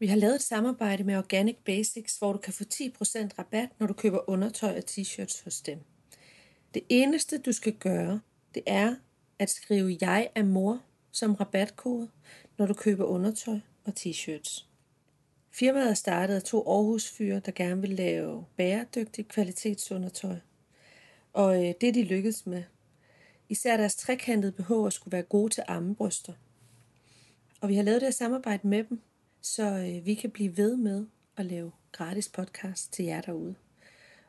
Vi har lavet et samarbejde med Organic Basics, hvor du kan få 10% rabat, når du køber undertøj og t-shirts hos dem. Det eneste, du skal gøre, det er at skrive Jeg er mor som rabatkode, når du køber undertøj og t-shirts. Firmaet er startet af to Aarhus fyre, der gerne vil lave bæredygtig kvalitetsundertøj. Og øh, det er de lykkedes med. Især deres trekantede BH'er skulle være gode til ammebryster. Og vi har lavet det her samarbejde med dem, så øh, vi kan blive ved med at lave gratis podcast til jer derude.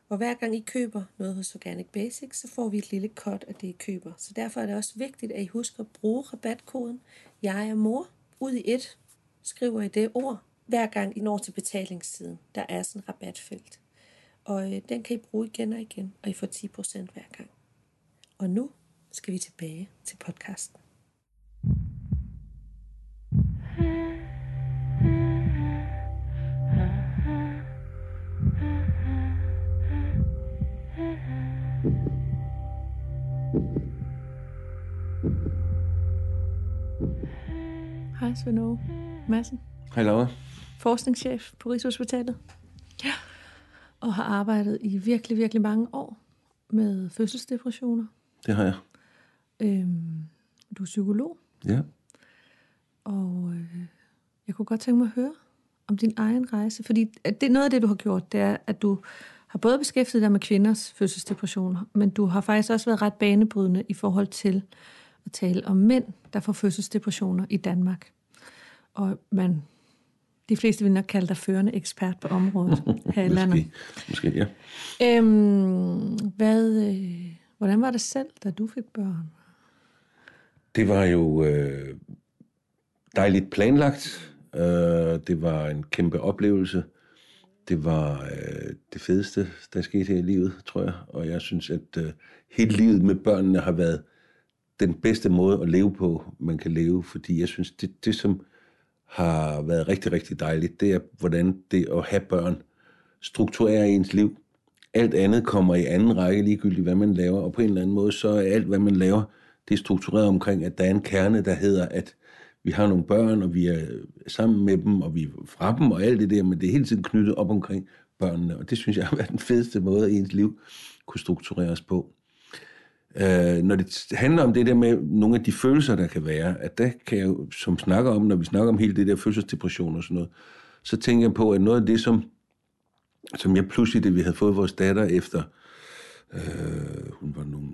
Og hver gang I køber noget hos Organic Basics, så får vi et lille cut af det, I køber. Så derfor er det også vigtigt, at I husker at bruge rabatkoden Jeg er mor ud i et. Skriver I det ord, hver gang I når til betalingssiden. Der er sådan en rabatfelt. Og øh, den kan I bruge igen og igen, og I får 10% hver gang. Og nu skal vi tilbage til podcasten. Hej Svend Aage Madsen, Hej Laura. forskningschef på Rigshospitalet. Ja. Og har arbejdet i virkelig, virkelig mange år med fødselsdepressioner. Det har jeg. Øhm, du er psykolog, Ja. og øh, jeg kunne godt tænke mig at høre om din egen rejse. Fordi det er noget af det, du har gjort, det er, at du har både beskæftiget dig med kvinders fødselsdepressioner, men du har faktisk også været ret banebrydende i forhold til at tale om mænd, der får fødselsdepressioner i Danmark. Og man, de fleste vil nok kalde dig førende ekspert på området her i landet. Måske, måske, ja. Øhm, hvad, øh, hvordan var det selv, da du fik børn? Det var jo øh, dejligt planlagt. Øh, det var en kæmpe oplevelse. Det var øh, det fedeste, der skete her i livet, tror jeg. Og jeg synes, at øh, hele livet med børnene har været den bedste måde at leve på, man kan leve. Fordi jeg synes, det, det som har været rigtig, rigtig dejligt, det er, hvordan det at have børn strukturerer ens liv. Alt andet kommer i anden række, ligegyldigt hvad man laver, og på en eller anden måde, så er alt, hvad man laver, det er struktureret omkring, at der er en kerne, der hedder, at vi har nogle børn, og vi er sammen med dem, og vi er fra dem, og alt det der, men det er hele tiden knyttet op omkring børnene, og det synes jeg har været den fedeste måde, at ens liv kunne struktureres på. Øh, når det handler om det der med nogle af de følelser, der kan være, at der kan jeg som snakker om, når vi snakker om hele det der fødselsdepression og sådan noget, så tænker jeg på, at noget af det, som, som jeg pludselig, det vi havde fået vores datter efter, øh, hun var nogle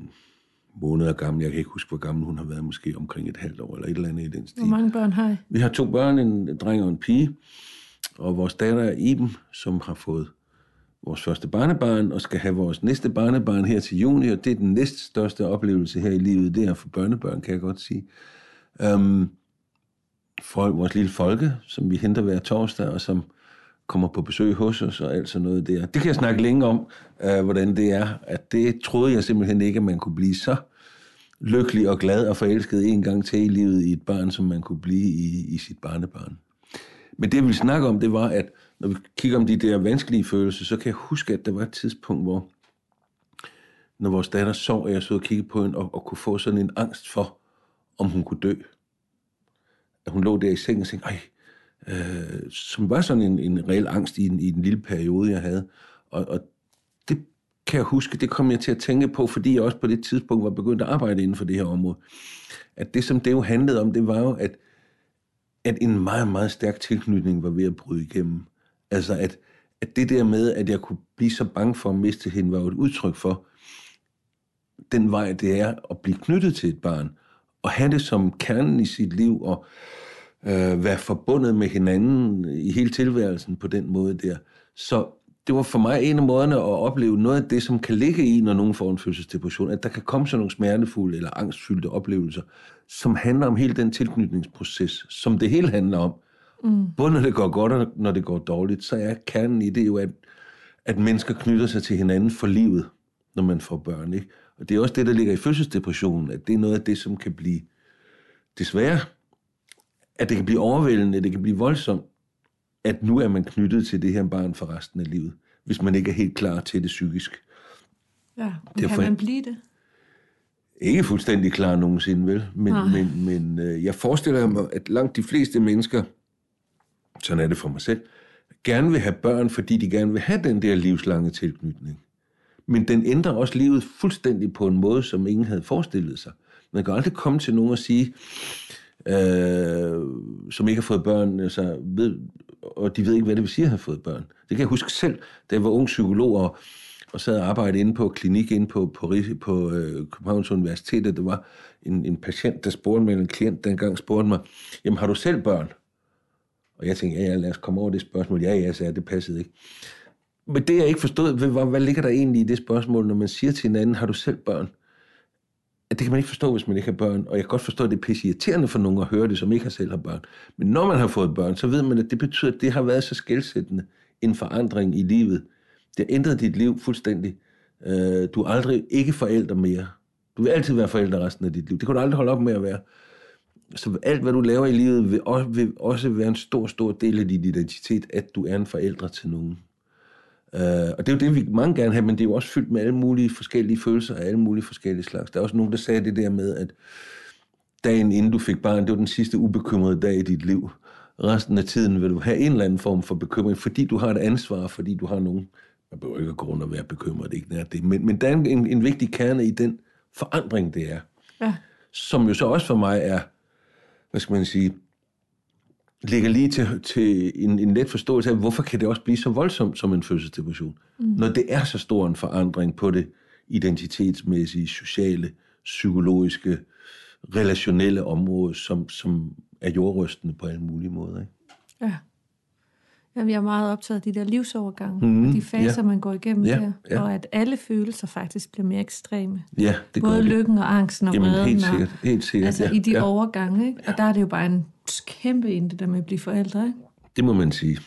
måneder gammel, jeg kan ikke huske, hvor gammel hun har været, måske omkring et halvt år, eller et eller andet i den stil. Hvor mange børn har I? Vi har to børn, en dreng og en pige, og vores datter er Iben, som har fået vores første barnebarn, og skal have vores næste barnebarn her til juni, og det er den næst største oplevelse her i livet, det er for børnebørn, kan jeg godt sige. Um, for vores lille folke, som vi henter hver torsdag, og som kommer på besøg hos os, og alt sådan noget der. Det kan jeg snakke længe om, øh, hvordan det er. At det troede jeg simpelthen ikke, at man kunne blive så lykkelig og glad og forelsket en gang til i livet i et barn, som man kunne blive i, i sit barnebarn. Men det, jeg ville snakke om, det var, at når vi kigger om de der vanskelige følelser, så kan jeg huske, at der var et tidspunkt, hvor når vores datter sov, og jeg så og kiggede på hende, og, og kunne få sådan en angst for, om hun kunne dø. At hun lå der i sengen og tænkte, ej, øh, som var sådan en, en reel angst i en, i en lille periode, jeg havde. Og, og det kan jeg huske, det kom jeg til at tænke på, fordi jeg også på det tidspunkt var begyndt at arbejde inden for det her område. At det, som det jo handlede om, det var jo, at, at en meget, meget stærk tilknytning var ved at bryde igennem. Altså, at, at det der med, at jeg kunne blive så bange for at miste hende, var jo et udtryk for den vej, det er at blive knyttet til et barn, og have det som kernen i sit liv, og øh, være forbundet med hinanden i hele tilværelsen på den måde der. Så det var for mig en af måderne at opleve noget af det, som kan ligge i, når nogen får en fødselsdepression, at der kan komme sådan nogle smertefulde eller angstfyldte oplevelser, som handler om hele den tilknytningsproces, som det hele handler om. Mm. Både når det går godt og når det går dårligt, så er kernen i det jo, at, at mennesker knytter sig til hinanden for livet, når man får børn. Ikke? Og det er også det, der ligger i fødselsdepressionen, at det er noget af det, som kan blive desværre, at det kan blive overvældende, det kan blive voldsomt, at nu er man knyttet til det her barn for resten af livet, hvis man ikke er helt klar til det psykisk. Ja, men Derfor- kan man blive det? Ikke fuldstændig klar nogensinde, vel? Men, Nej. men, men øh, jeg forestiller mig, at langt de fleste mennesker, sådan er det for mig selv, gerne vil have børn, fordi de gerne vil have den der livslange tilknytning. Men den ændrer også livet fuldstændig på en måde, som ingen havde forestillet sig. Man kan aldrig komme til nogen og sige, øh, som ikke har fået børn, altså, ved, og de ved ikke, hvad det vil sige at have fået børn. Det kan jeg huske selv, da jeg var ung psykolog og, og sad og arbejdede inde på klinik inde på, på, på øh, Københavns Universitet, det var en, en patient, der spurgte mig, en klient der engang spurgte mig, jamen har du selv børn? Og jeg tænkte, ja, ja, lad os komme over det spørgsmål. Ja, ja, sagde det passede ikke. Men det, jeg ikke forstod, hvad, hvad ligger der egentlig i det spørgsmål, når man siger til hinanden, har du selv børn? At det kan man ikke forstå, hvis man ikke har børn. Og jeg kan godt forstå, at det er pisse irriterende for nogen at høre det, som ikke har selv har børn. Men når man har fået børn, så ved man, at det betyder, at det har været så skældsættende en forandring i livet. Det har ændret dit liv fuldstændig. Øh, du er aldrig ikke forælder mere. Du vil altid være forælder resten af dit liv. Det kan du aldrig holde op med at være. Så alt, hvad du laver i livet, vil også, vil også være en stor, stor del af din identitet, at du er en forælder til nogen. Uh, og det er jo det, vi mange gerne have, men det er jo også fyldt med alle mulige forskellige følelser af alle mulige forskellige slags. Der er også nogen, der sagde det der med, at dagen inden du fik barn, det var den sidste ubekymrede dag i dit liv. Resten af tiden vil du have en eller anden form for bekymring, fordi du har et ansvar, fordi du har nogen. Man behøver ikke at gå rundt og være bekymret, ikke er det. Men, men der er en, en vigtig kerne i den forandring, det er. Ja. Som jo så også for mig er, hvad skal man sige, ligger lige til, til en, en let forståelse af, hvorfor kan det også blive så voldsomt som en fødselsdepression, mm. når det er så stor en forandring på det identitetsmæssige, sociale, psykologiske, relationelle område, som, som er jordrystende på alle mulige måder. Ikke? Ja. Jamen, jeg er meget optaget af de der livsovergange, mm, og de faser, ja. man går igennem ja, der, ja. og at alle følelser faktisk bliver mere ekstreme. Ja, det Både lykken og angsten og Jamen, vreden. helt sikkert, helt sikkert. Altså ja, i de ja. overgange, ikke? Og der er det jo bare en kæmpe ind, det der med at blive forældre, ikke? Det må man sige.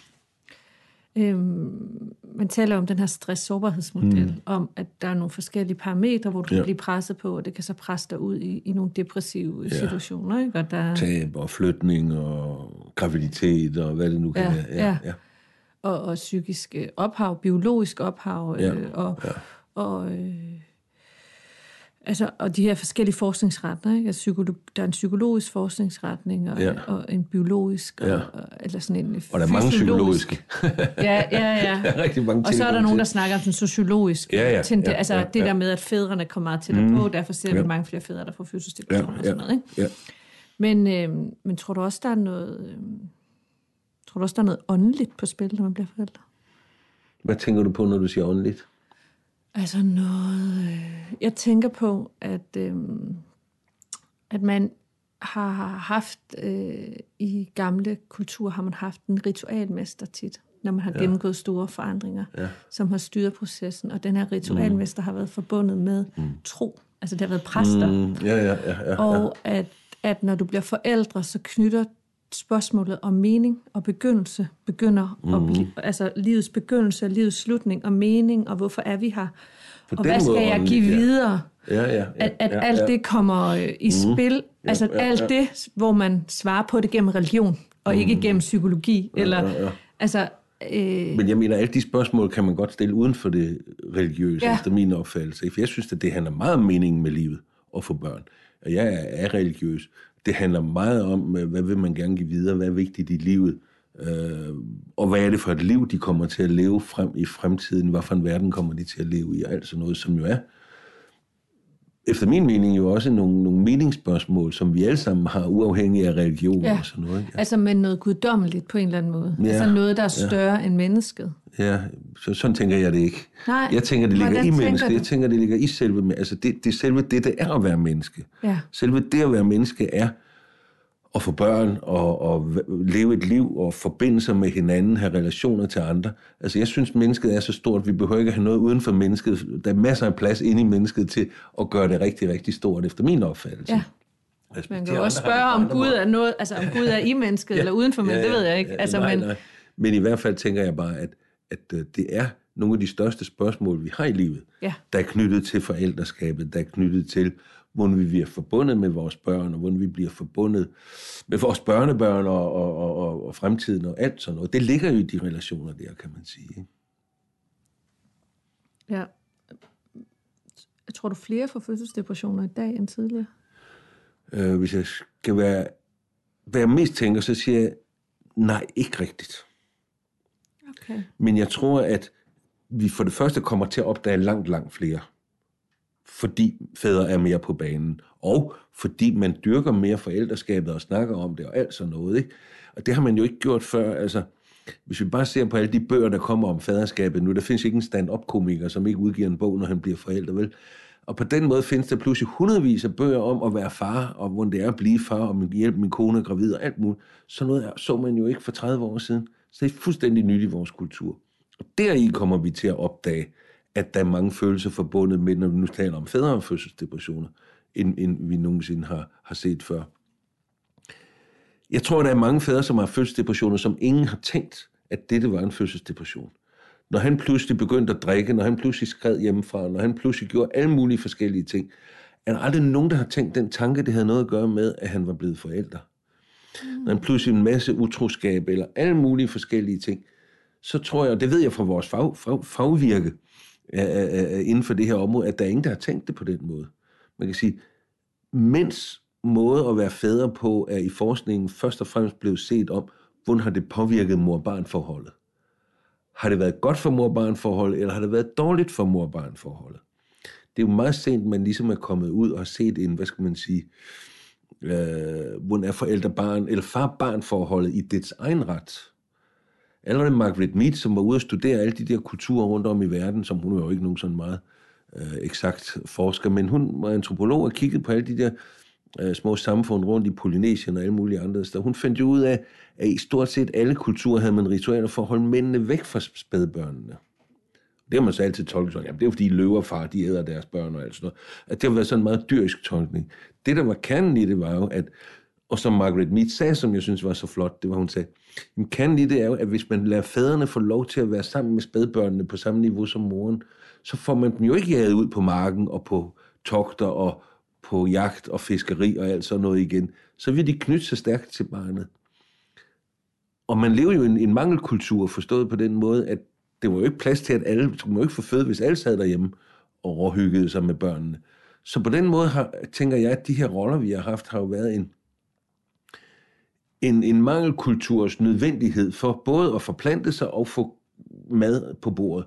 Øhm, man taler om den her stress-sårbarhedsmodel, mm. om at der er nogle forskellige parametre, hvor du ja. kan blive presset på, og det kan så presse dig ud i, i nogle depressive ja. situationer. Ikke? Og der... Tab og flytning og graviditet og hvad det nu kan ja, være. Ja, ja. ja. Og, og psykisk ophav, biologisk ophav, ja, øh, og, ja. og øh, Altså, og de her forskellige forskningsretninger, ikke? Altså, psykolog, der er en psykologisk forskningsretning, og, ja. og en biologisk, og, ja. og, eller sådan en Og der er mange psykologiske. ja, ja, ja. Rigtig mange og så er der nogen, der snakker om den sociologiske. Ja, ja, til, ja, altså ja, det der med, at fædrene kommer meget tættere mm. på, derfor ser vi ja. mange flere fædre, der får fødselsdepression ja, og sådan noget. Ikke? Ja. Men, øh, men tror du også, der er noget... Øh, tror du også, der er noget åndeligt på spil, når man bliver forældre? Hvad tænker du på, når du siger åndeligt? Altså noget... Øh, jeg tænker på, at, øh, at man har haft... Øh, I gamle kulturer har man haft en ritualmester tit, når man har ja. gennemgået store forandringer, ja. som har styret processen. Og den her ritualmester mm. har været forbundet med mm. tro. Altså det har været præster. Mm. Ja, ja, ja, ja, ja. Og at, at når du bliver forældre, så knytter spørgsmålet om mening og begyndelse begynder mm. at blive, altså livets begyndelse og livets slutning og mening og hvorfor er vi her På og hvad skal måde jeg give ja. videre Ja, ja, ja, at, at ja, alt ja. det kommer øh, i spil Ja, altså ja, alt ja. det hvor man svarer på det gennem religion og ikke gennem psykologi eller ja, ja. altså øh, Men jeg mener, alle de spørgsmål kan man godt stille uden for det religiøse, Ja. ja. efter min opfattelse. For jeg synes, at det handler meget om meningen med livet og få børn. Og jeg er, er religiøs. Det handler meget om, øh, hvad vil man gerne give videre, hvad er vigtigt i livet, øh, og hvad er det for et liv, de kommer til at leve frem i fremtiden, hvad for en verden kommer de til at leve i, og alt sådan noget, som jo er efter min mening jo også nogle, nogle meningsspørgsmål, som vi alle sammen har, uafhængig af religion Ja. og sådan noget. Ikke? altså med noget guddommeligt på en eller anden måde Ja, altså noget der er større end mennesket Ja, så, sådan tænker jeg det ikke. Nej, jeg tænker, det ligger i mennesket. Jeg tænker, det ligger i selve... Altså, det, det er selve det, det er at være menneske. ja Selve det at være menneske er at få børn og, og leve et liv og forbinde sig med hinanden, have relationer til andre. Altså, jeg synes, mennesket er så stort, vi behøver ikke have noget uden for mennesket. Der er masser af plads inde i mennesket til at gøre det rigtig, rigtig stort, efter min opfattelse. Ja. Respektere Man kan jo også spørge, om Gud er noget, altså om Gud er i mennesket ja, eller uden for mennesket, det ved jeg ikke. altså, nej, men, nej. men i hvert fald tænker jeg bare, at, at øh, det er nogle af de største spørgsmål, vi har i livet, Ja. der er knyttet til forældreskabet, der er knyttet til, hvordan vi bliver forbundet med vores børn, og hvordan vi bliver forbundet med vores børnebørn og, og, og, og, fremtiden og alt sådan noget. Det ligger jo i de relationer der, kan man sige. ikke? Ja. Jeg tror du flere får fødselsdepressioner i dag end tidligere? Øh, hvis jeg skal være, være mest tænker, så siger jeg, Nej, ikke rigtigt. Okay. Men jeg tror, at vi for det første kommer til at opdage langt, langt flere. Fordi fædre er mere på banen. Og fordi man dyrker mere forældreskabet og snakker om det og alt sådan noget. Ikke? Og det har man jo ikke gjort før. Altså, hvis vi bare ser på alle de bøger, der kommer om faderskabet nu, der findes ikke en stand-up-komiker, som ikke udgiver en bog, når han bliver forældre, vel? Og på den måde findes der pludselig hundredvis af bøger om at være far, og hvordan det er at blive far, og min, hjælpe min kone er gravid og alt muligt. Så noget så man jo ikke for 30 år siden. Så det er fuldstændig nyt i vores kultur. Og deri kommer vi til at opdage, at der er mange følelser forbundet med, når vi nu taler om fædre og fødselsdepressioner, end, end vi nogensinde har, har set før. Jeg tror, der er mange fædre, som har fødselsdepressioner, som ingen har tænkt, at dette var en fødselsdepression. Når han pludselig begyndte at drikke, når han pludselig skred hjemmefra, når han pludselig gjorde alle mulige forskellige ting, er der aldrig nogen, der har tænkt den tanke, det havde noget at gøre med, at han var blevet forælder. Mm. Når han pludselig en masse utroskab eller alle mulige forskellige ting, så tror jeg, og det ved jeg fra vores fag, fag, fagvirke inden for det her område, at der er ingen, der har tænkt det på den måde. Man kan sige, mens måde at være fædre på er i forskningen først og fremmest blevet set om, hvordan har det påvirket mor-barn-forholdet. Har det været godt for mor-barn-forholdet, eller har det været dårligt for mor-barn-forholdet? Det er jo meget sent, man ligesom er kommet ud og har set en, hvad skal man sige, øh, hvordan er forældre-barn, eller far-barn-forholdet i dets egen ret. Allerede Margaret Mead, som var ude at studere alle de der kulturer rundt om i verden, som hun er jo ikke nogen sådan meget øh, eksakt forsker, men hun var antropolog og kiggede på alle de der øh, små samfund rundt i Polynesien og alle mulige andre steder. Hun fandt jo ud af, at i stort set alle kulturer havde man ritualer for at holde mændene væk fra spædbørnene. Det har man så altid tolket sådan, jamen det er jo fordi løverfar, de æder deres børn og alt sådan noget. At det har været sådan en meget dyrisk tolkning. Det, der var kernen i det, var jo, at, og som Margaret Mead sagde, som jeg synes var så flot, det var, hun sagde, jamen kan i det er jo, at hvis man lader fædrene få lov til at være sammen med spædbørnene på samme niveau som moren, så får man dem jo ikke jaget ud på marken og på togter og på jagt og fiskeri og alt sådan noget igen. Så vil de knytte sig stærkt til barnet. Og man lever jo i en, en mangelkultur, forstået på den måde, at det var jo ikke plads til, at alle, man jo ikke få føde, hvis alle sad derhjemme og overhyggede sig med børnene. Så på den måde har, tænker jeg, at de her roller, vi har haft, har jo været en, en, en mangelkulturs nødvendighed for både at forplante sig og få mad på bordet.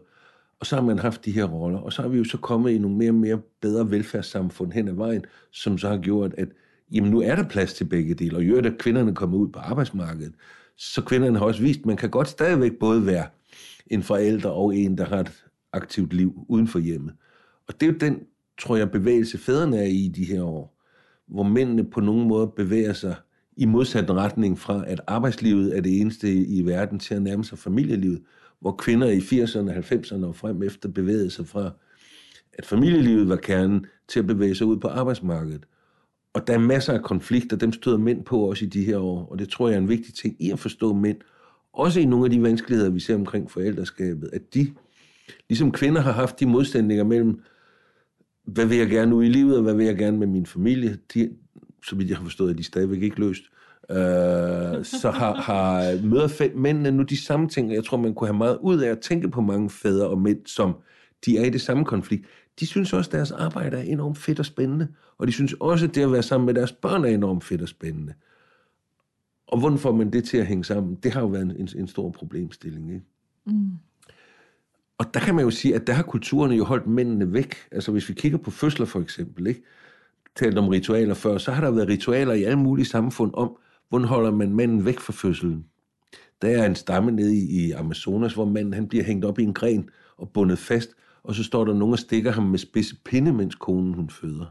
Og så har man haft de her roller, og så har vi jo så kommet i nogle mere og mere bedre velfærdssamfund hen ad vejen, som så har gjort, at jamen nu er der plads til begge dele, og jo at kvinderne kommer ud på arbejdsmarkedet, så kvinderne har også vist, at man kan godt stadigvæk både være en forælder og en, der har et aktivt liv uden for hjemmet. Og det er jo den, tror jeg, bevægelse fædrene er i de her år, hvor mændene på nogen måde bevæger sig i modsat retning fra, at arbejdslivet er det eneste i verden til at nærme sig familielivet, hvor kvinder i 80'erne, 90'erne og frem efter bevægede sig fra, at familielivet var kernen, til at bevæge sig ud på arbejdsmarkedet. Og der er masser af konflikter, dem støder mænd på også i de her år, og det tror jeg er en vigtig ting i at forstå mænd, også i nogle af de vanskeligheder, vi ser omkring forældreskabet, at de, ligesom kvinder har haft de modsætninger mellem, hvad vil jeg gerne ud i livet, og hvad vil jeg gerne med min familie, de, så vidt jeg har forstået, at de stadigvæk ikke løst, øh, så har, har møder mændene nu de samme ting, og jeg tror, man kunne have meget ud af at tænke på mange fædre og mænd, som de er i det samme konflikt. De synes også, at deres arbejde er enormt fedt og spændende, og de synes også, at det at være sammen med deres børn er enormt fedt og spændende. Og hvordan får man det til at hænge sammen? Det har jo været en, en stor problemstilling. Ikke? Mm. Og der kan man jo sige, at der har kulturerne jo holdt mændene væk. Altså hvis vi kigger på fødsler for eksempel, ikke? Talt om ritualer før, så har der været ritualer i alle mulige samfund om, hvordan holder man manden væk fra fødselen. Der er en stamme nede i, i Amazonas, hvor manden han bliver hængt op i en gren og bundet fast, og så står der nogen og stikker ham med spidse pinde, mens konen hun føder.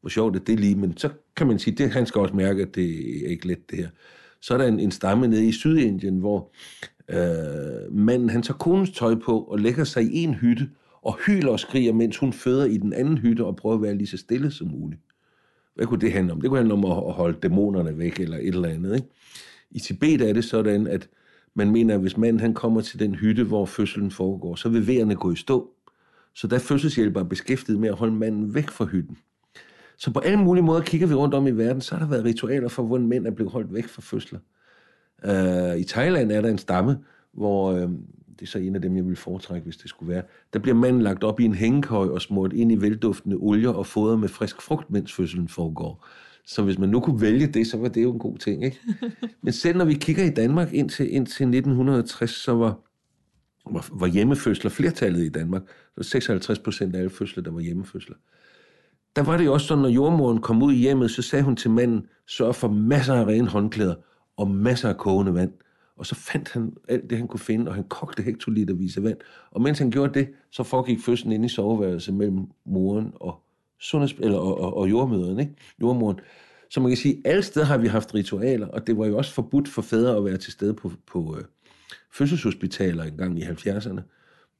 Hvor sjovt er det lige, men så kan man sige, at han skal også mærke, at det er ikke let det her. Så er der en, en stamme nede i Sydindien, hvor øh, manden han tager konens tøj på og lægger sig i en hytte og hyler og skriger, mens hun føder i den anden hytte og prøver at være lige så stille som muligt. Hvad kunne det handle om? Det kunne handle om at holde dæmonerne væk eller et eller andet. Ikke? I Tibet er det sådan, at man mener, at hvis manden han kommer til den hytte, hvor fødslen foregår, så vil vejerne gå i stå. Så der er fødselshjælper beskæftiget med at holde manden væk fra hytten. Så på alle mulige måder kigger vi rundt om i verden, så har der været ritualer for, hvordan mænd er blevet holdt væk fra fødsler. Uh, I Thailand er der en stamme, hvor uh, det er så en af dem, jeg vil foretrække, hvis det skulle være. Der bliver manden lagt op i en hængekøj og smurt ind i velduftende olier og fodret med frisk frugt, mens fødslen foregår. Så hvis man nu kunne vælge det, så var det jo en god ting. Ikke? Men selv når vi kigger i Danmark indtil, indtil 1960, så var, var, var hjemmefødsler flertallet i Danmark. Så 56 procent af alle fødsler, der var hjemmefødsler. Der var det jo også sådan, når jordmoren kom ud i hjemmet, så sagde hun til manden, sørg for masser af rene håndklæder og masser af kogende vand. Og så fandt han alt det, han kunne finde, og han kogte hektolitervis af vand. Og mens han gjorde det, så foregik fødslen inde i soveværelset mellem moren og, sundheds, eller, og, og, og jordmøderen, ikke? jordmoren. Så man kan sige, at alle steder har vi haft ritualer, og det var jo også forbudt for fædre at være til stede på, på øh, fødselshospitaler engang i 70'erne.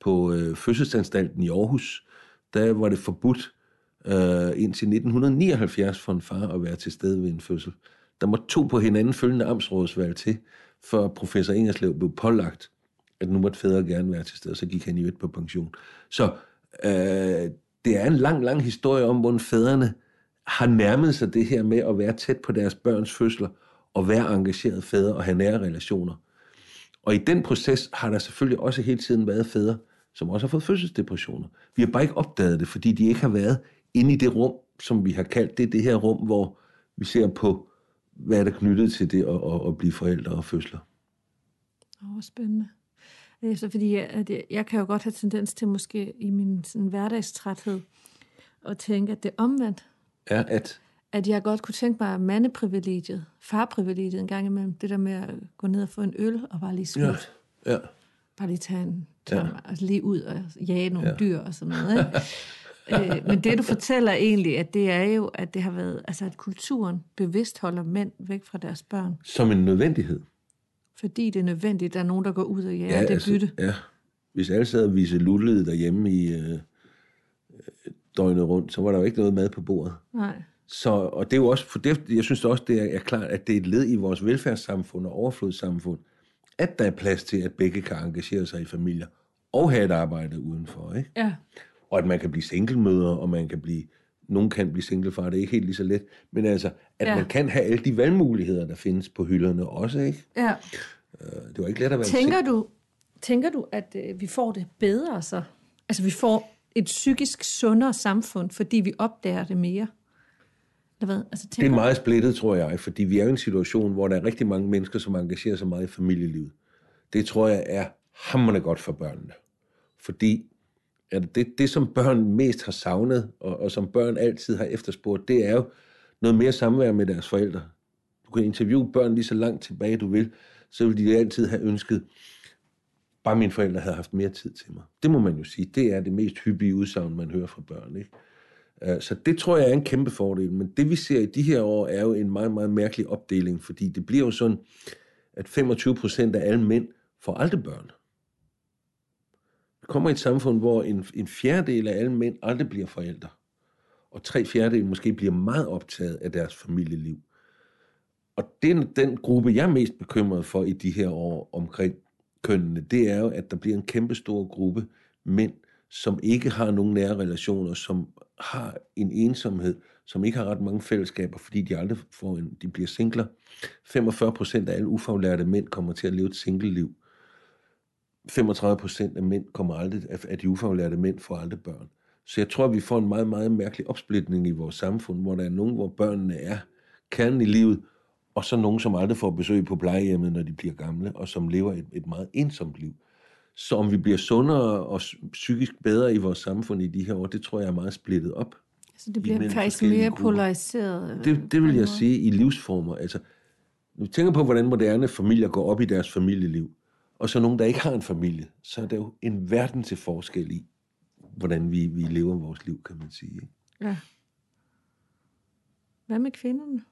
På øh, fødselsanstalten i Aarhus, der var det forbudt øh, indtil 1979 for en far at være til stede ved en fødsel. Der måtte to på hinanden følgende amtsrådsvalg til, før professor Ingerslev blev pålagt, at nu måtte fædre gerne være til stede, så gik han i øvrigt på pension. Så øh, det er en lang, lang historie om, hvordan fædrene har nærmet sig det her med at være tæt på deres børns fødsler, og være engageret fædre og have nære relationer. Og i den proces har der selvfølgelig også hele tiden været fædre, som også har fået fødselsdepressioner. Vi har bare ikke opdaget det, fordi de ikke har været inde i det rum, som vi har kaldt det, det her rum, hvor vi ser på, hvad er der knyttet til det at, at, at blive forældre og fødsler. Åh, oh, spændende. Er så fordi, at jeg, jeg kan jo godt have tendens til måske i min sådan, hverdagstræthed at tænke, at det er omvendt. Ja, at... At jeg godt kunne tænke mig mandeprivilegiet, farprivilegiet en gang imellem. Det der med at gå ned og få en øl og bare lige smutte. Ja, ja. Bare lige tage en tør, ja. altså lige ud og jage nogle ja. dyr og sådan noget. Ikke? øh, men det, du fortæller egentlig, at det er jo, at det har været, altså at kulturen bevidst holder mænd væk fra deres børn. Som en nødvendighed. Fordi det er nødvendigt, der er nogen, der går ud og jager ja, det altså, bytte. Ja, hvis alle sad og vise lullede derhjemme i øh, døgnet rundt, så var der jo ikke noget mad på bordet. Nej. Så, og det er jo også, for det, jeg synes også, det er klart, at det er et led i vores velfærdssamfund og overflodssamfund, at der er plads til, at begge kan engagere sig i familier og have et arbejde udenfor. Ikke? Ja og at man kan blive singlemøder, og man kan blive, nogen kan blive singlefar, det er ikke helt lige så let, men altså, at ja. man kan have alle de valgmuligheder, der findes på hylderne også, ikke? Ja. Øh, det var ikke let at være tænker du, tænker du, at øh, vi får det bedre så? Altså, vi får et psykisk sundere samfund, fordi vi opdager det mere? Eller hvad? Altså, det er meget splittet, tror jeg, fordi vi er i en situation, hvor der er rigtig mange mennesker, som engagerer sig meget i familielivet. Det tror jeg er hammerende godt for børnene. Fordi Ja, det, det, som børn mest har savnet, og, og som børn altid har efterspurgt, det er jo noget mere samvær med deres forældre. Du kan interviewe børn lige så langt tilbage, du vil, så vil de altid have ønsket, bare mine forældre havde haft mere tid til mig. Det må man jo sige, det er det mest hyppige udsagn, man hører fra børn. Ikke? Øh, så det tror jeg er en kæmpe fordel. Men det vi ser i de her år, er jo en meget, meget mærkelig opdeling, fordi det bliver jo sådan, at 25 procent af alle mænd får aldrig børn. Vi kommer i et samfund, hvor en, en fjerdedel af alle mænd aldrig bliver forældre. Og tre fjerdedel måske bliver meget optaget af deres familieliv. Og den, den gruppe, jeg er mest bekymret for i de her år omkring kønnene, det er jo, at der bliver en kæmpe stor gruppe mænd, som ikke har nogen nære relationer, som har en ensomhed, som ikke har ret mange fællesskaber, fordi de aldrig får en, de bliver singler. 45 procent af alle ufaglærte mænd kommer til at leve et single-liv. 35 procent af mænd kommer aldrig, af de ufaglærte mænd får aldrig børn. Så jeg tror, vi får en meget, meget mærkelig opsplitning i vores samfund, hvor der er nogen, hvor børnene er kernen i livet, og så nogen, som aldrig får besøg på plejehjemmet, når de bliver gamle, og som lever et, et meget ensomt liv. Så om vi bliver sundere og psykisk bedre i vores samfund i de her år, det tror jeg er meget splittet op. Så det bliver faktisk mere grupper. polariseret? Det, det vil jeg sige i livsformer. Altså, vi tænker på, hvordan moderne familier går op i deres familieliv, og så nogen, der ikke har en familie, så er der jo en verden til forskel i, hvordan vi, vi lever vores liv, kan man sige. Ja. Hvad med kvinderne?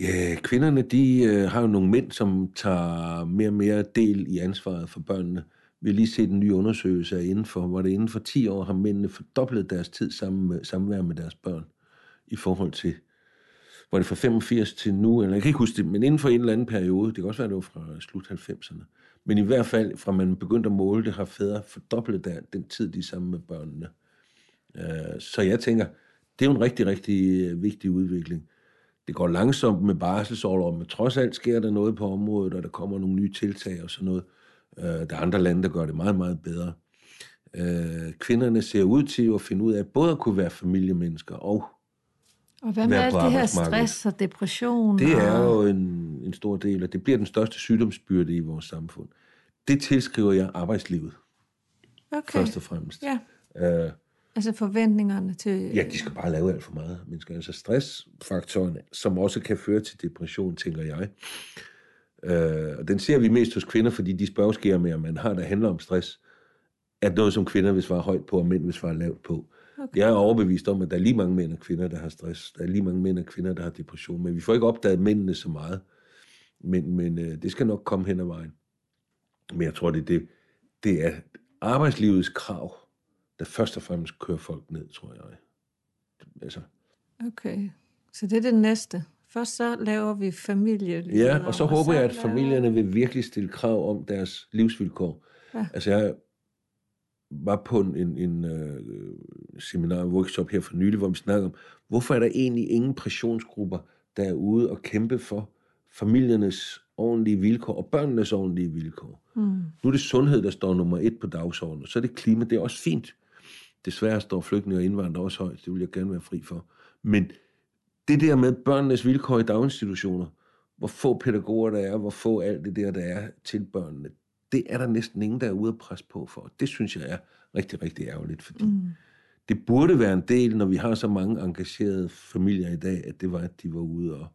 Ja, kvinderne, de øh, har jo nogle mænd, som tager mere og mere del i ansvaret for børnene. Vi har lige set en ny undersøgelse af inden for, hvor det inden for 10 år har mændene fordoblet deres tid sammen med, samvær med deres børn i forhold til var det fra 85 til nu, eller jeg kan ikke huske det, men inden for en eller anden periode, det kan også være, det var fra slut 90'erne, men i hvert fald fra man begyndte at måle det, har fædre fordoblet der, den tid, de er sammen med børnene. Øh, så jeg tænker, det er jo en rigtig, rigtig øh, vigtig udvikling. Det går langsomt med barselsårlov, men trods alt sker der noget på området, og der kommer nogle nye tiltag og sådan noget. Øh, der er andre lande, der gør det meget, meget bedre. Kvinderne ser ud til at finde ud af både at kunne være familiemennesker og og hvad med alt det her stress og depression? Det er og... jo en, en stor del, og det bliver den største sygdomsbyrde i vores samfund. Det tilskriver jeg arbejdslivet. Okay. Først og fremmest. Ja. Uh, altså forventningerne til... Ja, de skal bare lave alt for meget mennesker. Altså stressfaktoren, som også kan føre til depression, tænker jeg. Uh, og den ser vi mest hos kvinder, fordi de spørgeskemaer, man har, der handler om stress, er noget, som kvinder vil svare højt på, og mænd vil svare lavt på. Okay. Jeg er overbevist om, at der er lige mange mænd og kvinder, der har stress. Der er lige mange mænd og kvinder, der har depression. Men vi får ikke opdaget mændene så meget. Men, men øh, det skal nok komme hen ad vejen. Men jeg tror, det, det, det er arbejdslivets krav, der først og fremmest kører folk ned, tror jeg. Altså. Okay, så det er det næste. Først så laver vi familie. Ja, og så og håber så jeg, at familierne vil virkelig stille krav om deres livsvilkår. Ja. Altså jeg var på en, en, en uh, seminar, en workshop her for nylig, hvor vi snakker om, hvorfor er der egentlig ingen pressionsgrupper, der er ude og kæmpe for familiernes ordentlige vilkår og børnenes ordentlige vilkår. Mm. Nu er det sundhed, der står nummer et på dagsordenen, så er det klima, det er også fint. Desværre står flygtninge og indvandrere også højt, det vil jeg gerne være fri for. Men det der med børnenes vilkår i daginstitutioner, hvor få pædagoger der er, hvor få alt det der, der er til børnene, det er der næsten ingen, der er ude at presse på for. Det synes jeg er rigtig, rigtig ærgerligt, fordi mm. det burde være en del, når vi har så mange engagerede familier i dag, at det var, at de var ude og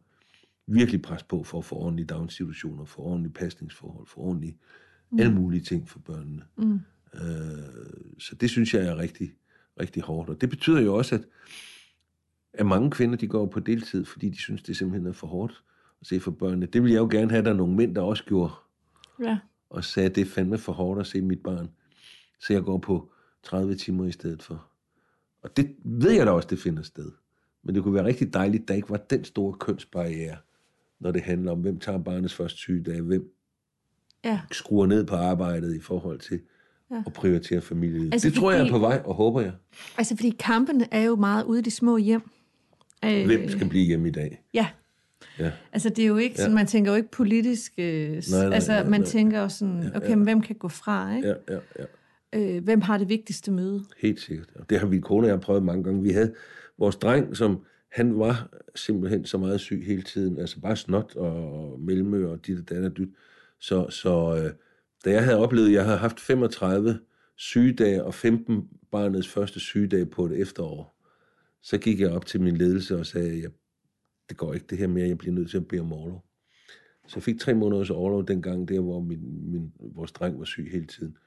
virkelig presse på for at få ordentlige daginstitutioner, for ordentlige pasningsforhold, for ordentlige mm. alle mulige ting for børnene. Mm. Øh, så det synes jeg er rigtig, rigtig hårdt. Og det betyder jo også, at, at mange kvinder de går på deltid, fordi de synes, det simpelthen er for hårdt at se for børnene. Det vil jeg jo gerne have, at der er nogle mænd, der også gjorde. Ja og sagde, det er fandme for hårdt at se mit barn. Så jeg går på 30 timer i stedet for. Og det ved jeg da også, det finder sted. Men det kunne være rigtig dejligt, der ikke var den store kønsbarriere, når det handler om, hvem tager barnets første sygedag, hvem ja. skruer ned på arbejdet i forhold til ja. at prioritere familielivet. Altså, det tror fordi, jeg er på vej, og håber jeg. Altså, fordi kampen er jo meget ude i de små hjem. Hvem skal blive hjemme i dag? Ja, Ja. Altså det er jo ikke sådan, ja. man tænker jo ikke politisk, øh, nej, nej, altså nej, man nej. tænker jo sådan, okay, ja. men hvem kan gå fra, ikke? Ja, ja, ja. Øh, hvem har det vigtigste møde? Helt sikkert. Det har vi kone og jeg prøvet mange gange. Vi havde vores dreng, som han var simpelthen så meget syg hele tiden, altså bare snot og mellemø og dit og dat og dyt. Så, så øh, da jeg havde oplevet, at jeg havde haft 35 sygedage og 15 barnets første sygedag på et efterår, så gik jeg op til min ledelse og sagde, at jeg det går ikke det her mere, jeg bliver nødt til at bede om overlov. Så jeg fik tre måneders overlov dengang, der hvor min, min, vores dreng var syg hele tiden.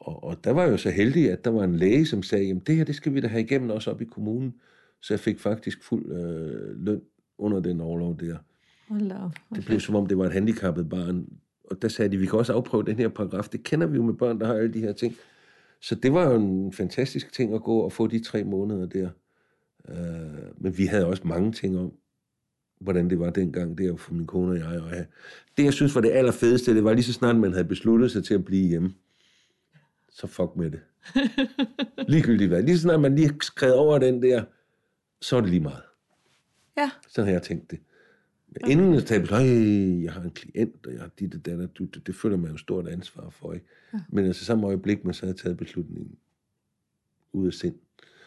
Og, og der var jeg jo så heldig, at der var en læge, som sagde, jamen det her, det skal vi da have igennem også op i kommunen. Så jeg fik faktisk fuld øh, løn under den overlov der. Hold okay. Det blev som om, det var et handicappet barn. Og der sagde de, vi kan også afprøve den her paragraf. Det kender vi jo med børn, der har alle de her ting. Så det var jo en fantastisk ting at gå og få de tre måneder der. Øh, men vi havde også mange ting om, hvordan det var dengang, der for min kone og jeg. Og ja. Det, jeg synes var det allerfedeste, det var lige så snart, man havde besluttet sig til at blive hjemme. Så fuck med det. Ligegyldigt hvad. Lige så snart man lige skrevet over den der, så er det lige meget. Ja. Sådan har jeg tænkt det. Men inden jeg tager jeg har en klient, og jeg har dit og dat, det, det føler man jo stort ansvar for. Ikke? Ja. Men altså samme øjeblik, man så har taget beslutningen ud af sind.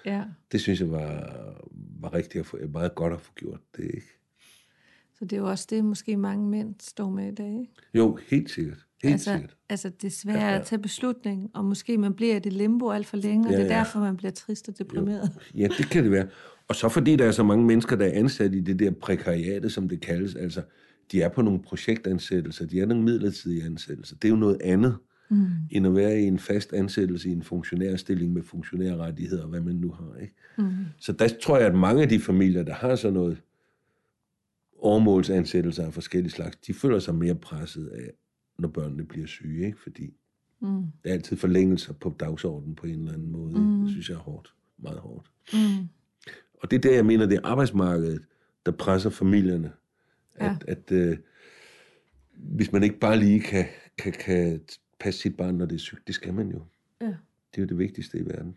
Ja. Det synes jeg var, var rigtig at få, meget godt at få gjort det. Ikke? Så det er jo også det, måske mange mænd står med i dag. Jo, helt sikkert. Helt altså, sikkert. altså det er svært ja, ja. at tage beslutning, og måske man bliver i det limbo alt for længe, og ja, det er ja. derfor, man bliver trist og deprimeret. Jo. Ja, det kan det være. Og så fordi der er så mange mennesker, der er ansat i det der prekariate, som det kaldes, altså de er på nogle projektansættelser, de er nogle midlertidige ansættelser. Det er jo noget andet, mm. end at være i en fast ansættelse i en funktionærstilling med funktionærrettigheder, hvad man nu har. Ikke? Mm. Så der tror jeg, at mange af de familier, der har sådan noget årmålsansættelser af forskellige slags, de føler sig mere presset af, når børnene bliver syge, ikke? fordi mm. der er altid forlængelser på dagsordenen på en eller anden måde. Mm. Det synes jeg er hårdt. Meget hårdt. Mm. Og det er der, jeg mener, det er arbejdsmarkedet, der presser familierne. At, ja. at øh, hvis man ikke bare lige kan, kan, kan passe sit barn, når det er sygt, det skal man jo. Ja. Det er jo det vigtigste i verden.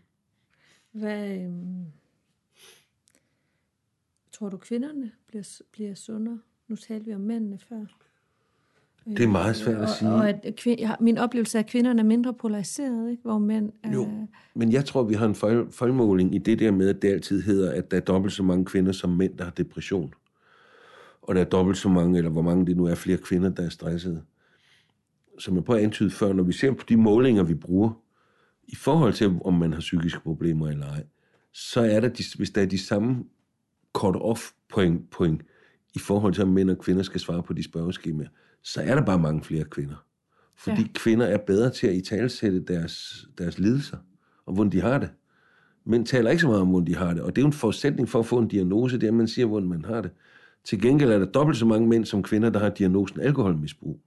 Hvad, øhm Tror du, kvinderne bliver, bliver sundere? Nu talte vi om mændene før. Det er meget svært at sige. Og, og at kvin- min oplevelse af, at kvinderne er mindre polariseret, ikke? hvor mænd er... Jo, men jeg tror, vi har en fejl, fejlmåling i det der med, at det altid hedder, at der er dobbelt så mange kvinder som mænd, der har depression. Og der er dobbelt så mange, eller hvor mange det nu er, flere kvinder, der er stressede. Som jeg prøver at antyde før, når vi ser på de målinger, vi bruger, i forhold til, om man har psykiske problemer eller ej, så er der, de, hvis der er de samme cut-off point, point i forhold til, om mænd og kvinder skal svare på de spørgeskemaer, så er der bare mange flere kvinder. Fordi ja. kvinder er bedre til at italesætte deres, deres lidelser, og hvordan de har det. Mænd taler ikke så meget om, hvordan de har det, og det er jo en forudsætning for at få en diagnose, det er, at man siger, hvordan man har det. Til gengæld er der dobbelt så mange mænd som kvinder, der har diagnosen alkoholmisbrug.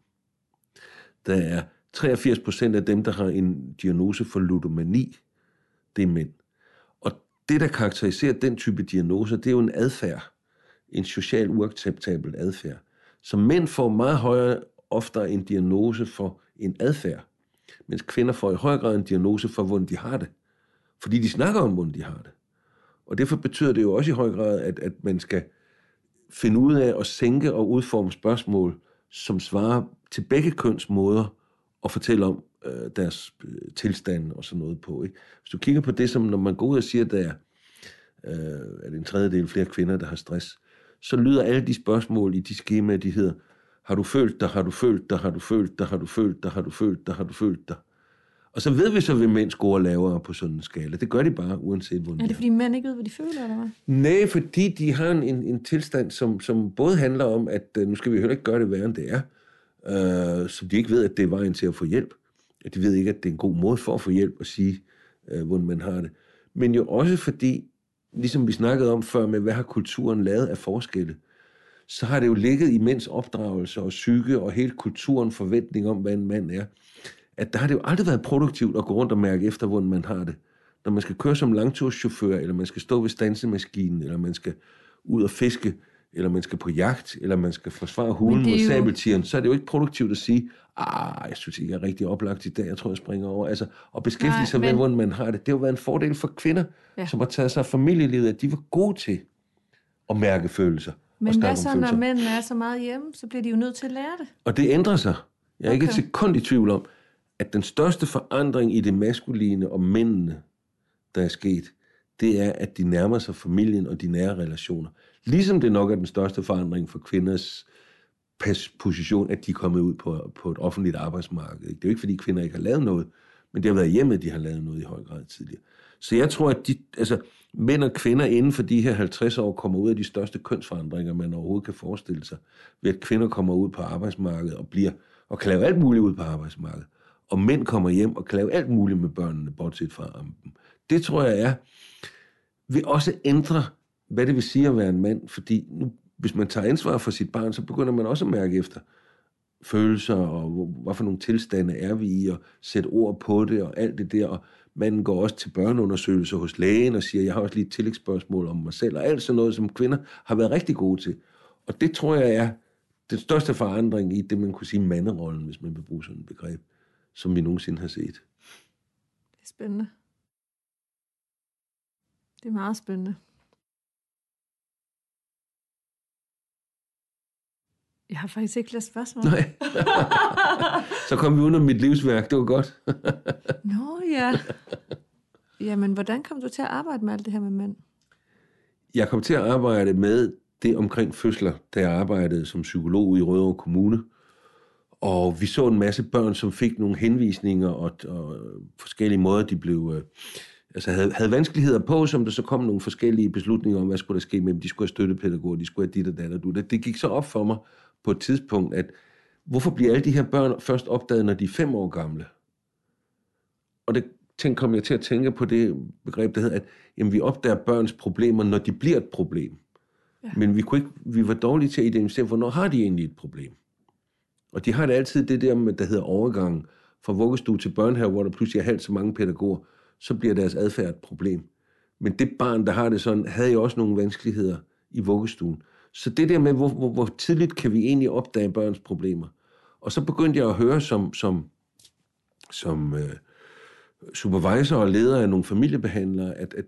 Der er 83 procent af dem, der har en diagnose for ludomani, det er mænd. Det, der karakteriserer den type diagnoser, det er jo en adfærd. En social uacceptabel adfærd. Så mænd får meget højere oftere en diagnose for en adfærd, mens kvinder får i høj grad en diagnose for, hvordan de har det. Fordi de snakker om, hvordan de har det. Og derfor betyder det jo også i høj grad, at, at man skal finde ud af at sænke og udforme spørgsmål, som svarer til begge køns måder at fortælle om øh, deres øh, tilstand og sådan noget på. Ikke? Hvis du kigger på det, som når man går ud og siger, at der er, øh, at en tredjedel flere kvinder, der har stress, så lyder alle de spørgsmål i de skemaer, de hedder, har du følt dig, har du følt dig, har du følt dig, har du følt dig, har du følt dig, har du følt dig. Og så ved vi så, at mænd scorer lavere på sådan en skala. Det gør de bare, uanset hvor Er det fordi mænd ikke ved, hvad de føler, eller hvad? Nej, fordi de har en, en, en tilstand, som, som både handler om, at uh, nu skal vi heller ikke gøre det værre, end det er, uh, så de ikke ved, at det er vejen til at få hjælp. At de ved ikke, at det er en god måde for at få hjælp at sige, uh, hvordan man har det. Men jo også fordi, ligesom vi snakkede om før med, hvad har kulturen lavet af forskelle, så har det jo ligget i mænds opdragelse og psyke og hele kulturen forventning om, hvad en mand er, at der har det jo aldrig været produktivt at gå rundt og mærke efter, hvordan man har det. Når man skal køre som langturschauffør, eller man skal stå ved stansemaskinen, eller man skal ud og fiske, eller man skal på jagt, eller man skal forsvare hulen mod jo... sabeltieren, så er det jo ikke produktivt at sige, ah, jeg synes ikke, jeg er rigtig oplagt i dag, jeg tror, jeg springer over. Altså, at beskæftige sig men... med, hvordan man har det. Det har jo været en fordel for kvinder, ja. som har taget sig af familielivet, at de var gode til at mærke følelser. Men hvad så, når mænd er så meget hjemme, så bliver de jo nødt til at lære det. Og det ændrer sig. Jeg er okay. ikke et sekund i tvivl om, at den største forandring i det maskuline og mændene, der er sket, det er, at de nærmer sig familien og de nære relationer. Ligesom det nok er den største forandring for kvinders position, at de er kommet ud på, på et offentligt arbejdsmarked. Det er jo ikke, fordi kvinder ikke har lavet noget, men det har været hjemme, de har lavet noget i høj grad tidligere. Så jeg tror, at de, altså, mænd og kvinder inden for de her 50 år kommer ud af de største kønsforandringer, man overhovedet kan forestille sig, ved at kvinder kommer ud på arbejdsmarkedet og bliver og kan lave alt muligt ud på arbejdsmarkedet. Og mænd kommer hjem og kan lave alt muligt med børnene, bortset fra ampen. Det tror jeg er, vil også ændre, hvad det vil sige at være en mand, fordi nu, hvis man tager ansvar for sit barn, så begynder man også at mærke efter følelser, og hvad for nogle tilstande er vi i, og sætte ord på det, og alt det der, og Manden går også til børneundersøgelser hos lægen og siger, jeg har også lige et tillægsspørgsmål om mig selv, og alt sådan noget, som kvinder har været rigtig gode til. Og det tror jeg er den største forandring i det, man kunne sige manderollen, hvis man vil bruge sådan et begreb, som vi nogensinde har set. Det er spændende. Det er meget spændende. Jeg har faktisk ikke læst spørgsmål. Nej. Så kom vi under mit livsværk, det var godt. Nå ja. Jamen, hvordan kom du til at arbejde med alt det her med mænd? Jeg kom til at arbejde med det omkring fødsler, da jeg arbejdede som psykolog i Rødovre Kommune. Og vi så en masse børn, som fik nogle henvisninger og, og forskellige måder, de blev... Øh, altså havde, havde vanskeligheder på, som der så kom nogle forskellige beslutninger om, hvad skulle der ske med dem. De skulle have støttepædagoger, de skulle have dit og dat og du. Det, det gik så op for mig på et tidspunkt, at hvorfor bliver alle de her børn først opdaget, når de er fem år gamle? Og det tænk, kom jeg til at tænke på det begreb, der hedder, at jamen, vi opdager børns problemer, når de bliver et problem. Ja. Men vi, kunne ikke, vi var dårlige til at identificere, hvornår har de egentlig et problem. Og de har det altid det der, med, der hedder overgang fra vuggestue til børnehave, hvor der pludselig er halvt så mange pædagoger, så bliver deres adfærd et problem. Men det barn, der har det sådan, havde jo også nogle vanskeligheder i vuggestuen. Så det der med, hvor, hvor, hvor tidligt kan vi egentlig opdage børns problemer. Og så begyndte jeg at høre som, som, som øh, supervisor og leder af nogle familiebehandlere, at, at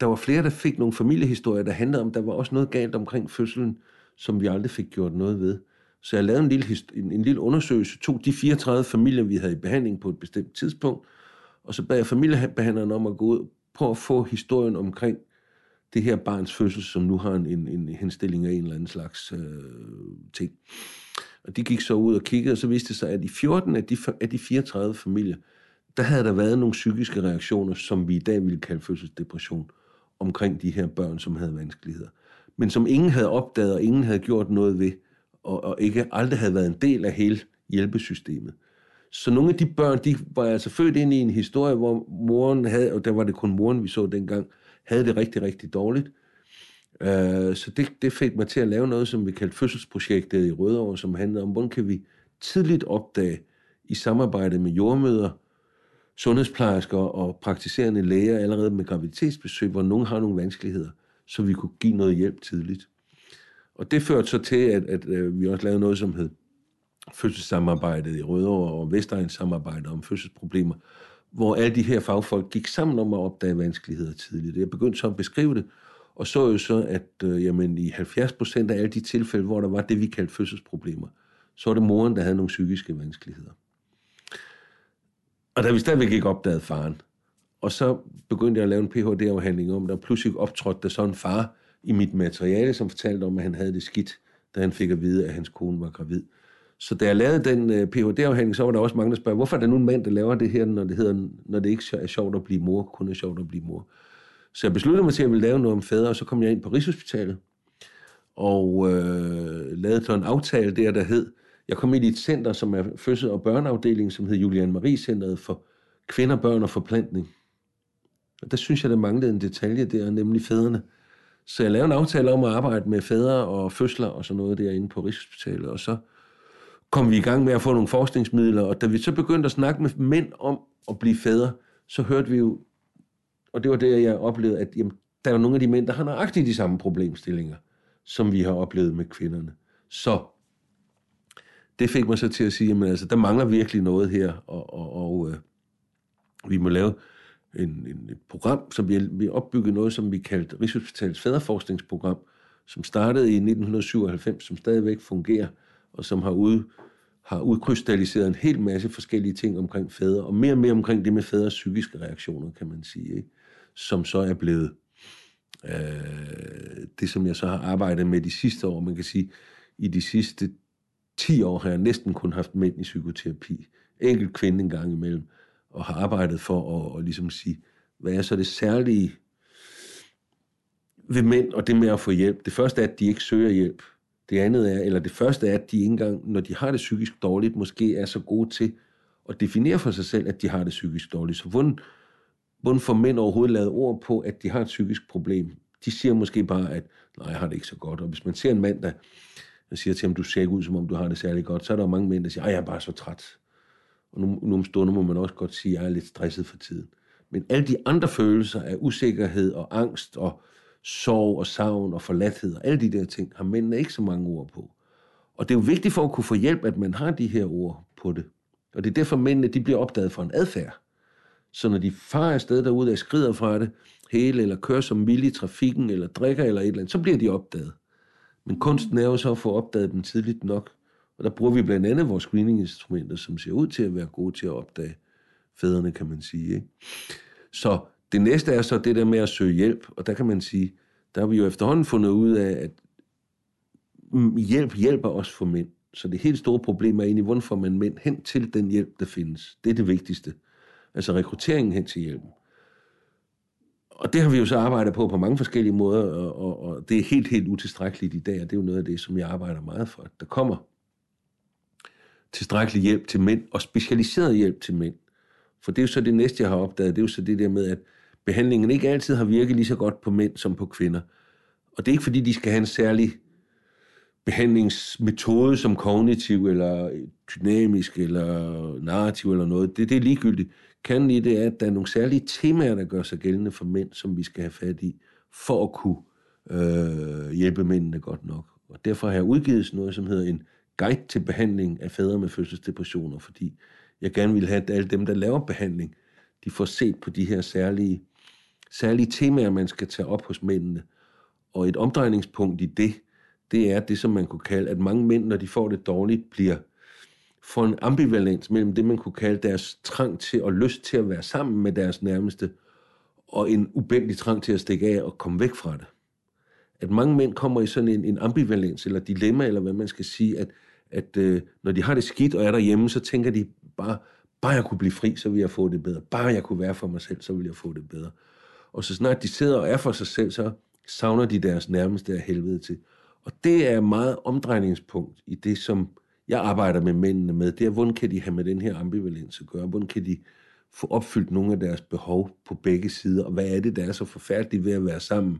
der var flere, der fik nogle familiehistorier, der handlede om, at der var også noget galt omkring fødslen, som vi aldrig fik gjort noget ved. Så jeg lavede en lille, en, en lille undersøgelse, tog de 34 familier, vi havde i behandling på et bestemt tidspunkt, og så bad jeg familiebehandleren om at gå ud på at få historien omkring det her barns fødsel, som nu har en, en, en henstilling af en eller anden slags øh, ting. Og de gik så ud og kiggede, og så viste det sig, at i 14 af de, af de 34 familier, der havde der været nogle psykiske reaktioner, som vi i dag ville kalde fødselsdepression, omkring de her børn, som havde vanskeligheder. Men som ingen havde opdaget, og ingen havde gjort noget ved, og, og ikke aldrig havde været en del af hele hjælpesystemet. Så nogle af de børn, de var altså født ind i en historie, hvor moren havde, og der var det kun moren, vi så dengang, havde det rigtig, rigtig dårligt. Uh, så det, det fik mig til at lave noget, som vi kaldte fødselsprojektet i Rødovre, som handlede om, hvordan kan vi tidligt opdage i samarbejde med jordmøder, sundhedsplejersker og praktiserende læger allerede med graviditetsbesøg, hvor nogen har nogle vanskeligheder, så vi kunne give noget hjælp tidligt. Og det førte så til, at, at, at vi også lavede noget, som hed fødselssamarbejdet i Rødovre og Vestegns samarbejde om fødselsproblemer, hvor alle de her fagfolk gik sammen om at opdage vanskeligheder tidligt. Jeg begyndte så at beskrive det, og så jo så, at øh, jamen, i 70 procent af alle de tilfælde, hvor der var det, vi kaldte fødselsproblemer, så var det moren, der havde nogle psykiske vanskeligheder. Og da vi stadigvæk ikke opdagede faren, og så begyndte jeg at lave en Ph.D.-afhandling om, der pludselig optrådte der så en far i mit materiale, som fortalte om, at han havde det skidt, da han fik at vide, at hans kone var gravid. Så da jeg lavede den uh, øh, Ph.D.-afhandling, så var der også mange, der spørger, hvorfor er der nu en mand, der laver det her, når det, hedder, når det ikke er sjovt at blive mor, kun er sjovt at blive mor. Så jeg besluttede mig til, at jeg ville lave noget om fædre, og så kom jeg ind på Rigshospitalet, og øh, lavede så en aftale der, der hed, jeg kom ind i et center, som er fødsel- og børneafdeling, som hed Julian Marie Centeret for kvinder, børn og forplantning. Og der synes jeg, der manglede en detalje der, nemlig fædrene. Så jeg lavede en aftale om at arbejde med fædre og fødsler og sådan noget derinde på Rigshospitalet, og så kom vi i gang med at få nogle forskningsmidler, og da vi så begyndte at snakke med mænd om at blive fædre, så hørte vi jo, og det var det, jeg oplevede, at jamen, der er nogle af de mænd, der har nøjagtigt de samme problemstillinger, som vi har oplevet med kvinderne. Så det fik mig så til at sige, at altså, der mangler virkelig noget her, og, og, og øh, vi må lave en, en, et program, som vi, vi opbyggede noget, som vi kaldte Rigshospitalets Fæderforskningsprogram, som startede i 1997, som stadigvæk fungerer, og som har, ud, har udkrystalliseret en hel masse forskellige ting omkring fædre, og mere og mere omkring det med fædres psykiske reaktioner, kan man sige, ikke? som så er blevet øh, det, som jeg så har arbejdet med de sidste år. Man kan sige, i de sidste 10 år har jeg næsten kun haft mænd i psykoterapi. Enkelt kvinde en gang imellem, og har arbejdet for at, at ligesom sige, hvad er så det særlige ved mænd og det med at få hjælp? Det første er, at de ikke søger hjælp. Det andet er, eller det første er, at de ikke engang, når de har det psykisk dårligt, måske er så gode til at definere for sig selv, at de har det psykisk dårligt. Så hvordan, hvordan får mænd overhovedet lavet ord på, at de har et psykisk problem? De siger måske bare, at nej, jeg har det ikke så godt. Og hvis man ser en mand, der siger til ham, du ser ikke ud, som om du har det særlig godt, så er der jo mange mænd, der siger, jeg er bare så træt. Og nu, nu om stunder må man også godt sige, at jeg er lidt stresset for tiden. Men alle de andre følelser af usikkerhed og angst og sorg og savn og forladthed og alle de der ting, har mændene ikke så mange ord på. Og det er jo vigtigt for at kunne få hjælp, at man har de her ord på det. Og det er derfor, mændene de bliver opdaget for en adfærd. Så når de farer afsted derude og skrider fra det hele, eller kører som mild i trafikken, eller drikker eller et eller andet, så bliver de opdaget. Men kunsten er jo så at få opdaget dem tidligt nok. Og der bruger vi blandt andet vores screeninginstrumenter, som ser ud til at være gode til at opdage fædrene, kan man sige. Ikke? Så det næste er så det der med at søge hjælp, og der kan man sige, der har vi jo efterhånden fundet ud af, at hjælp hjælper os for mænd. Så det helt store problem er egentlig, hvordan får man mænd hen til den hjælp, der findes. Det er det vigtigste. Altså rekrutteringen hen til hjælpen. Og det har vi jo så arbejdet på på mange forskellige måder, og, og, og det er helt, helt utilstrækkeligt i dag, og det er jo noget af det, som jeg arbejder meget for, at der kommer tilstrækkelig hjælp til mænd, og specialiseret hjælp til mænd. For det er jo så det næste, jeg har opdaget, det er jo så det der med, at behandlingen ikke altid har virket lige så godt på mænd som på kvinder. Og det er ikke fordi, de skal have en særlig behandlingsmetode som kognitiv, eller dynamisk, eller narrativ, eller noget. Det, det er ligegyldigt. Kan i det er, at der er nogle særlige temaer, der gør sig gældende for mænd, som vi skal have fat i, for at kunne øh, hjælpe mændene godt nok. Og derfor har jeg udgivet noget, som hedder en guide til behandling af fædre med fødselsdepressioner, fordi jeg gerne vil have, at alle dem, der laver behandling, de får set på de her særlige, særlige temaer, man skal tage op hos mændene. Og et omdrejningspunkt i det, det er det, som man kunne kalde, at mange mænd, når de får det dårligt, bliver får en ambivalens mellem det, man kunne kalde deres trang til og lyst til at være sammen med deres nærmeste, og en ubændig trang til at stikke af og komme væk fra det. At mange mænd kommer i sådan en, en ambivalens, eller dilemma, eller hvad man skal sige, at, at øh, når de har det skidt og er derhjemme, så tænker de bare, bare jeg kunne blive fri, så ville jeg få det bedre. Bare jeg kunne være for mig selv, så ville jeg få det bedre. Og så snart de sidder og er for sig selv, så savner de deres nærmeste af helvede til. Og det er meget omdrejningspunkt i det, som jeg arbejder med mændene med. Det er, hvordan kan de have med den her ambivalens at gøre? Hvordan kan de få opfyldt nogle af deres behov på begge sider? Og hvad er det, der er så forfærdeligt ved at være sammen?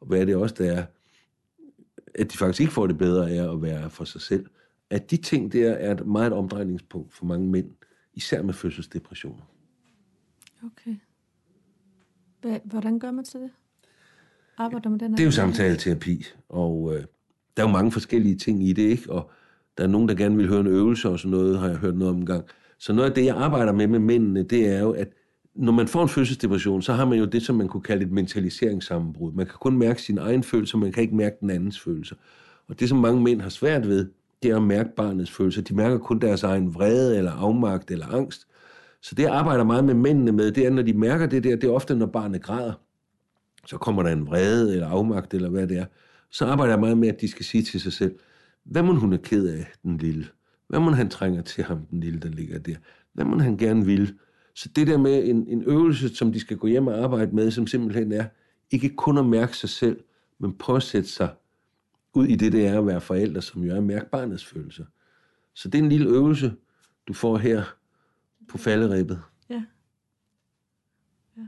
Og hvad er det også, der er, at de faktisk ikke får det bedre af at være for sig selv? At de ting der er et meget omdrejningspunkt for mange mænd, især med fødselsdepressioner. Okay. Hvordan gør man så det? Arbejder med den her? Det er jo samtaleterapi, og øh, der er jo mange forskellige ting i det, ikke? Og der er nogen, der gerne vil høre en øvelse og sådan noget, har jeg hørt noget om en gang. Så noget af det, jeg arbejder med med mændene, det er jo, at når man får en fødselsdepression, så har man jo det, som man kunne kalde et mentaliseringssammenbrud. Man kan kun mærke sin egen følelse, man kan ikke mærke den andens følelse. Og det, som mange mænd har svært ved, det er at mærke barnets følelser. De mærker kun deres egen vrede, eller afmagt, eller angst. Så det, jeg arbejder meget med mændene med, det er, når de mærker det der, det er ofte, når barnet græder. Så kommer der en vrede, eller afmagt, eller hvad det er. Så arbejder jeg meget med, at de skal sige til sig selv, hvad må hun er ked af, den lille? Hvad må han trænger til ham, den lille, der ligger der? Hvad må han gerne vil? Så det der med en, en øvelse, som de skal gå hjem og arbejde med, som simpelthen er, ikke kun at mærke sig selv, men prøve at sætte sig ud i det, det er at være forældre, som jo er at mærke barnets følelser. Så det er en lille øvelse, du får her på falderæbet. Ja. ja.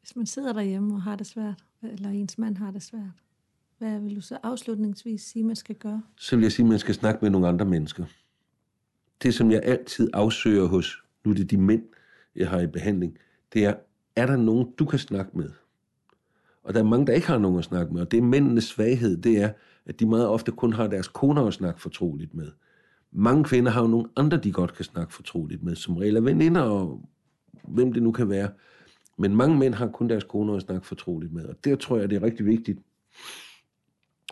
Hvis man sidder derhjemme og har det svært, eller ens mand har det svært, hvad vil du så afslutningsvis sige, man skal gøre? Så vil jeg sige, at man skal snakke med nogle andre mennesker. Det, som jeg altid afsøger hos, nu er det de mænd, jeg har i behandling, det er, er der nogen, du kan snakke med? Og der er mange, der ikke har nogen at snakke med, og det er mændenes svaghed, det er, at de meget ofte kun har deres koner at snakke fortroligt med. Mange kvinder har jo nogle andre, de godt kan snakke fortroligt med, som regel er veninder og hvem det nu kan være. Men mange mænd har kun deres koner at snakke fortroligt med, og der tror jeg, det er rigtig vigtigt,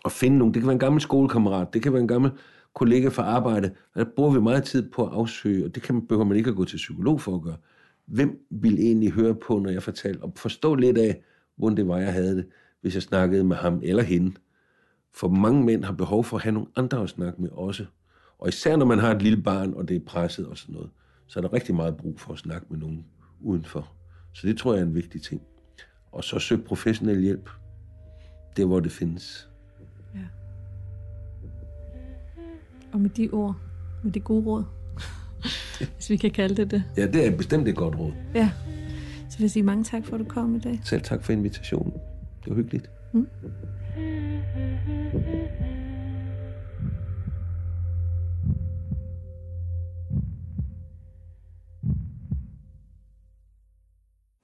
at finde nogen. Det kan være en gammel skolekammerat, det kan være en gammel kollega fra arbejde. Og der bruger vi meget tid på at afsøge, og det kan, behøver man ikke at gå til psykolog for at gøre. Hvem vil egentlig høre på, når jeg fortæller, og forstå lidt af, hvordan det var, jeg havde det, hvis jeg snakkede med ham eller hende. For mange mænd har behov for at have nogle andre at snakke med også. Og især når man har et lille barn, og det er presset og sådan noget, så er der rigtig meget brug for at snakke med nogen udenfor. Så det tror jeg er en vigtig ting. Og så søg professionel hjælp, der hvor det findes. Ja. Og med de ord, med det gode råd, hvis vi kan kalde det det. Ja, det er bestemt et godt råd. Ja. Så vil jeg sige mange tak for, at du kom i dag. Selv tak for invitationen. Det var hyggeligt. Mm.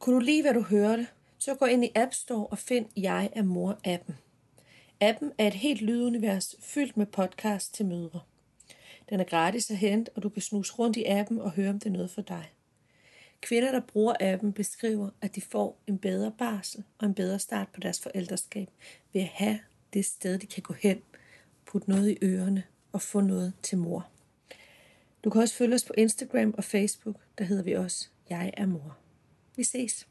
Kunne du lide, hvad du hørte, så gå ind i App Store og find Jeg er mor-appen. Appen er et helt lydunivers fyldt med podcast til mødre. Den er gratis at hente, og du kan snuse rundt i appen og høre, om det er noget for dig. Kvinder, der bruger appen, beskriver, at de får en bedre barsel og en bedre start på deres forældreskab ved at have det sted, de kan gå hen, putte noget i ørerne og få noget til mor. Du kan også følge os på Instagram og Facebook, der hedder vi også Jeg er mor. Vi ses.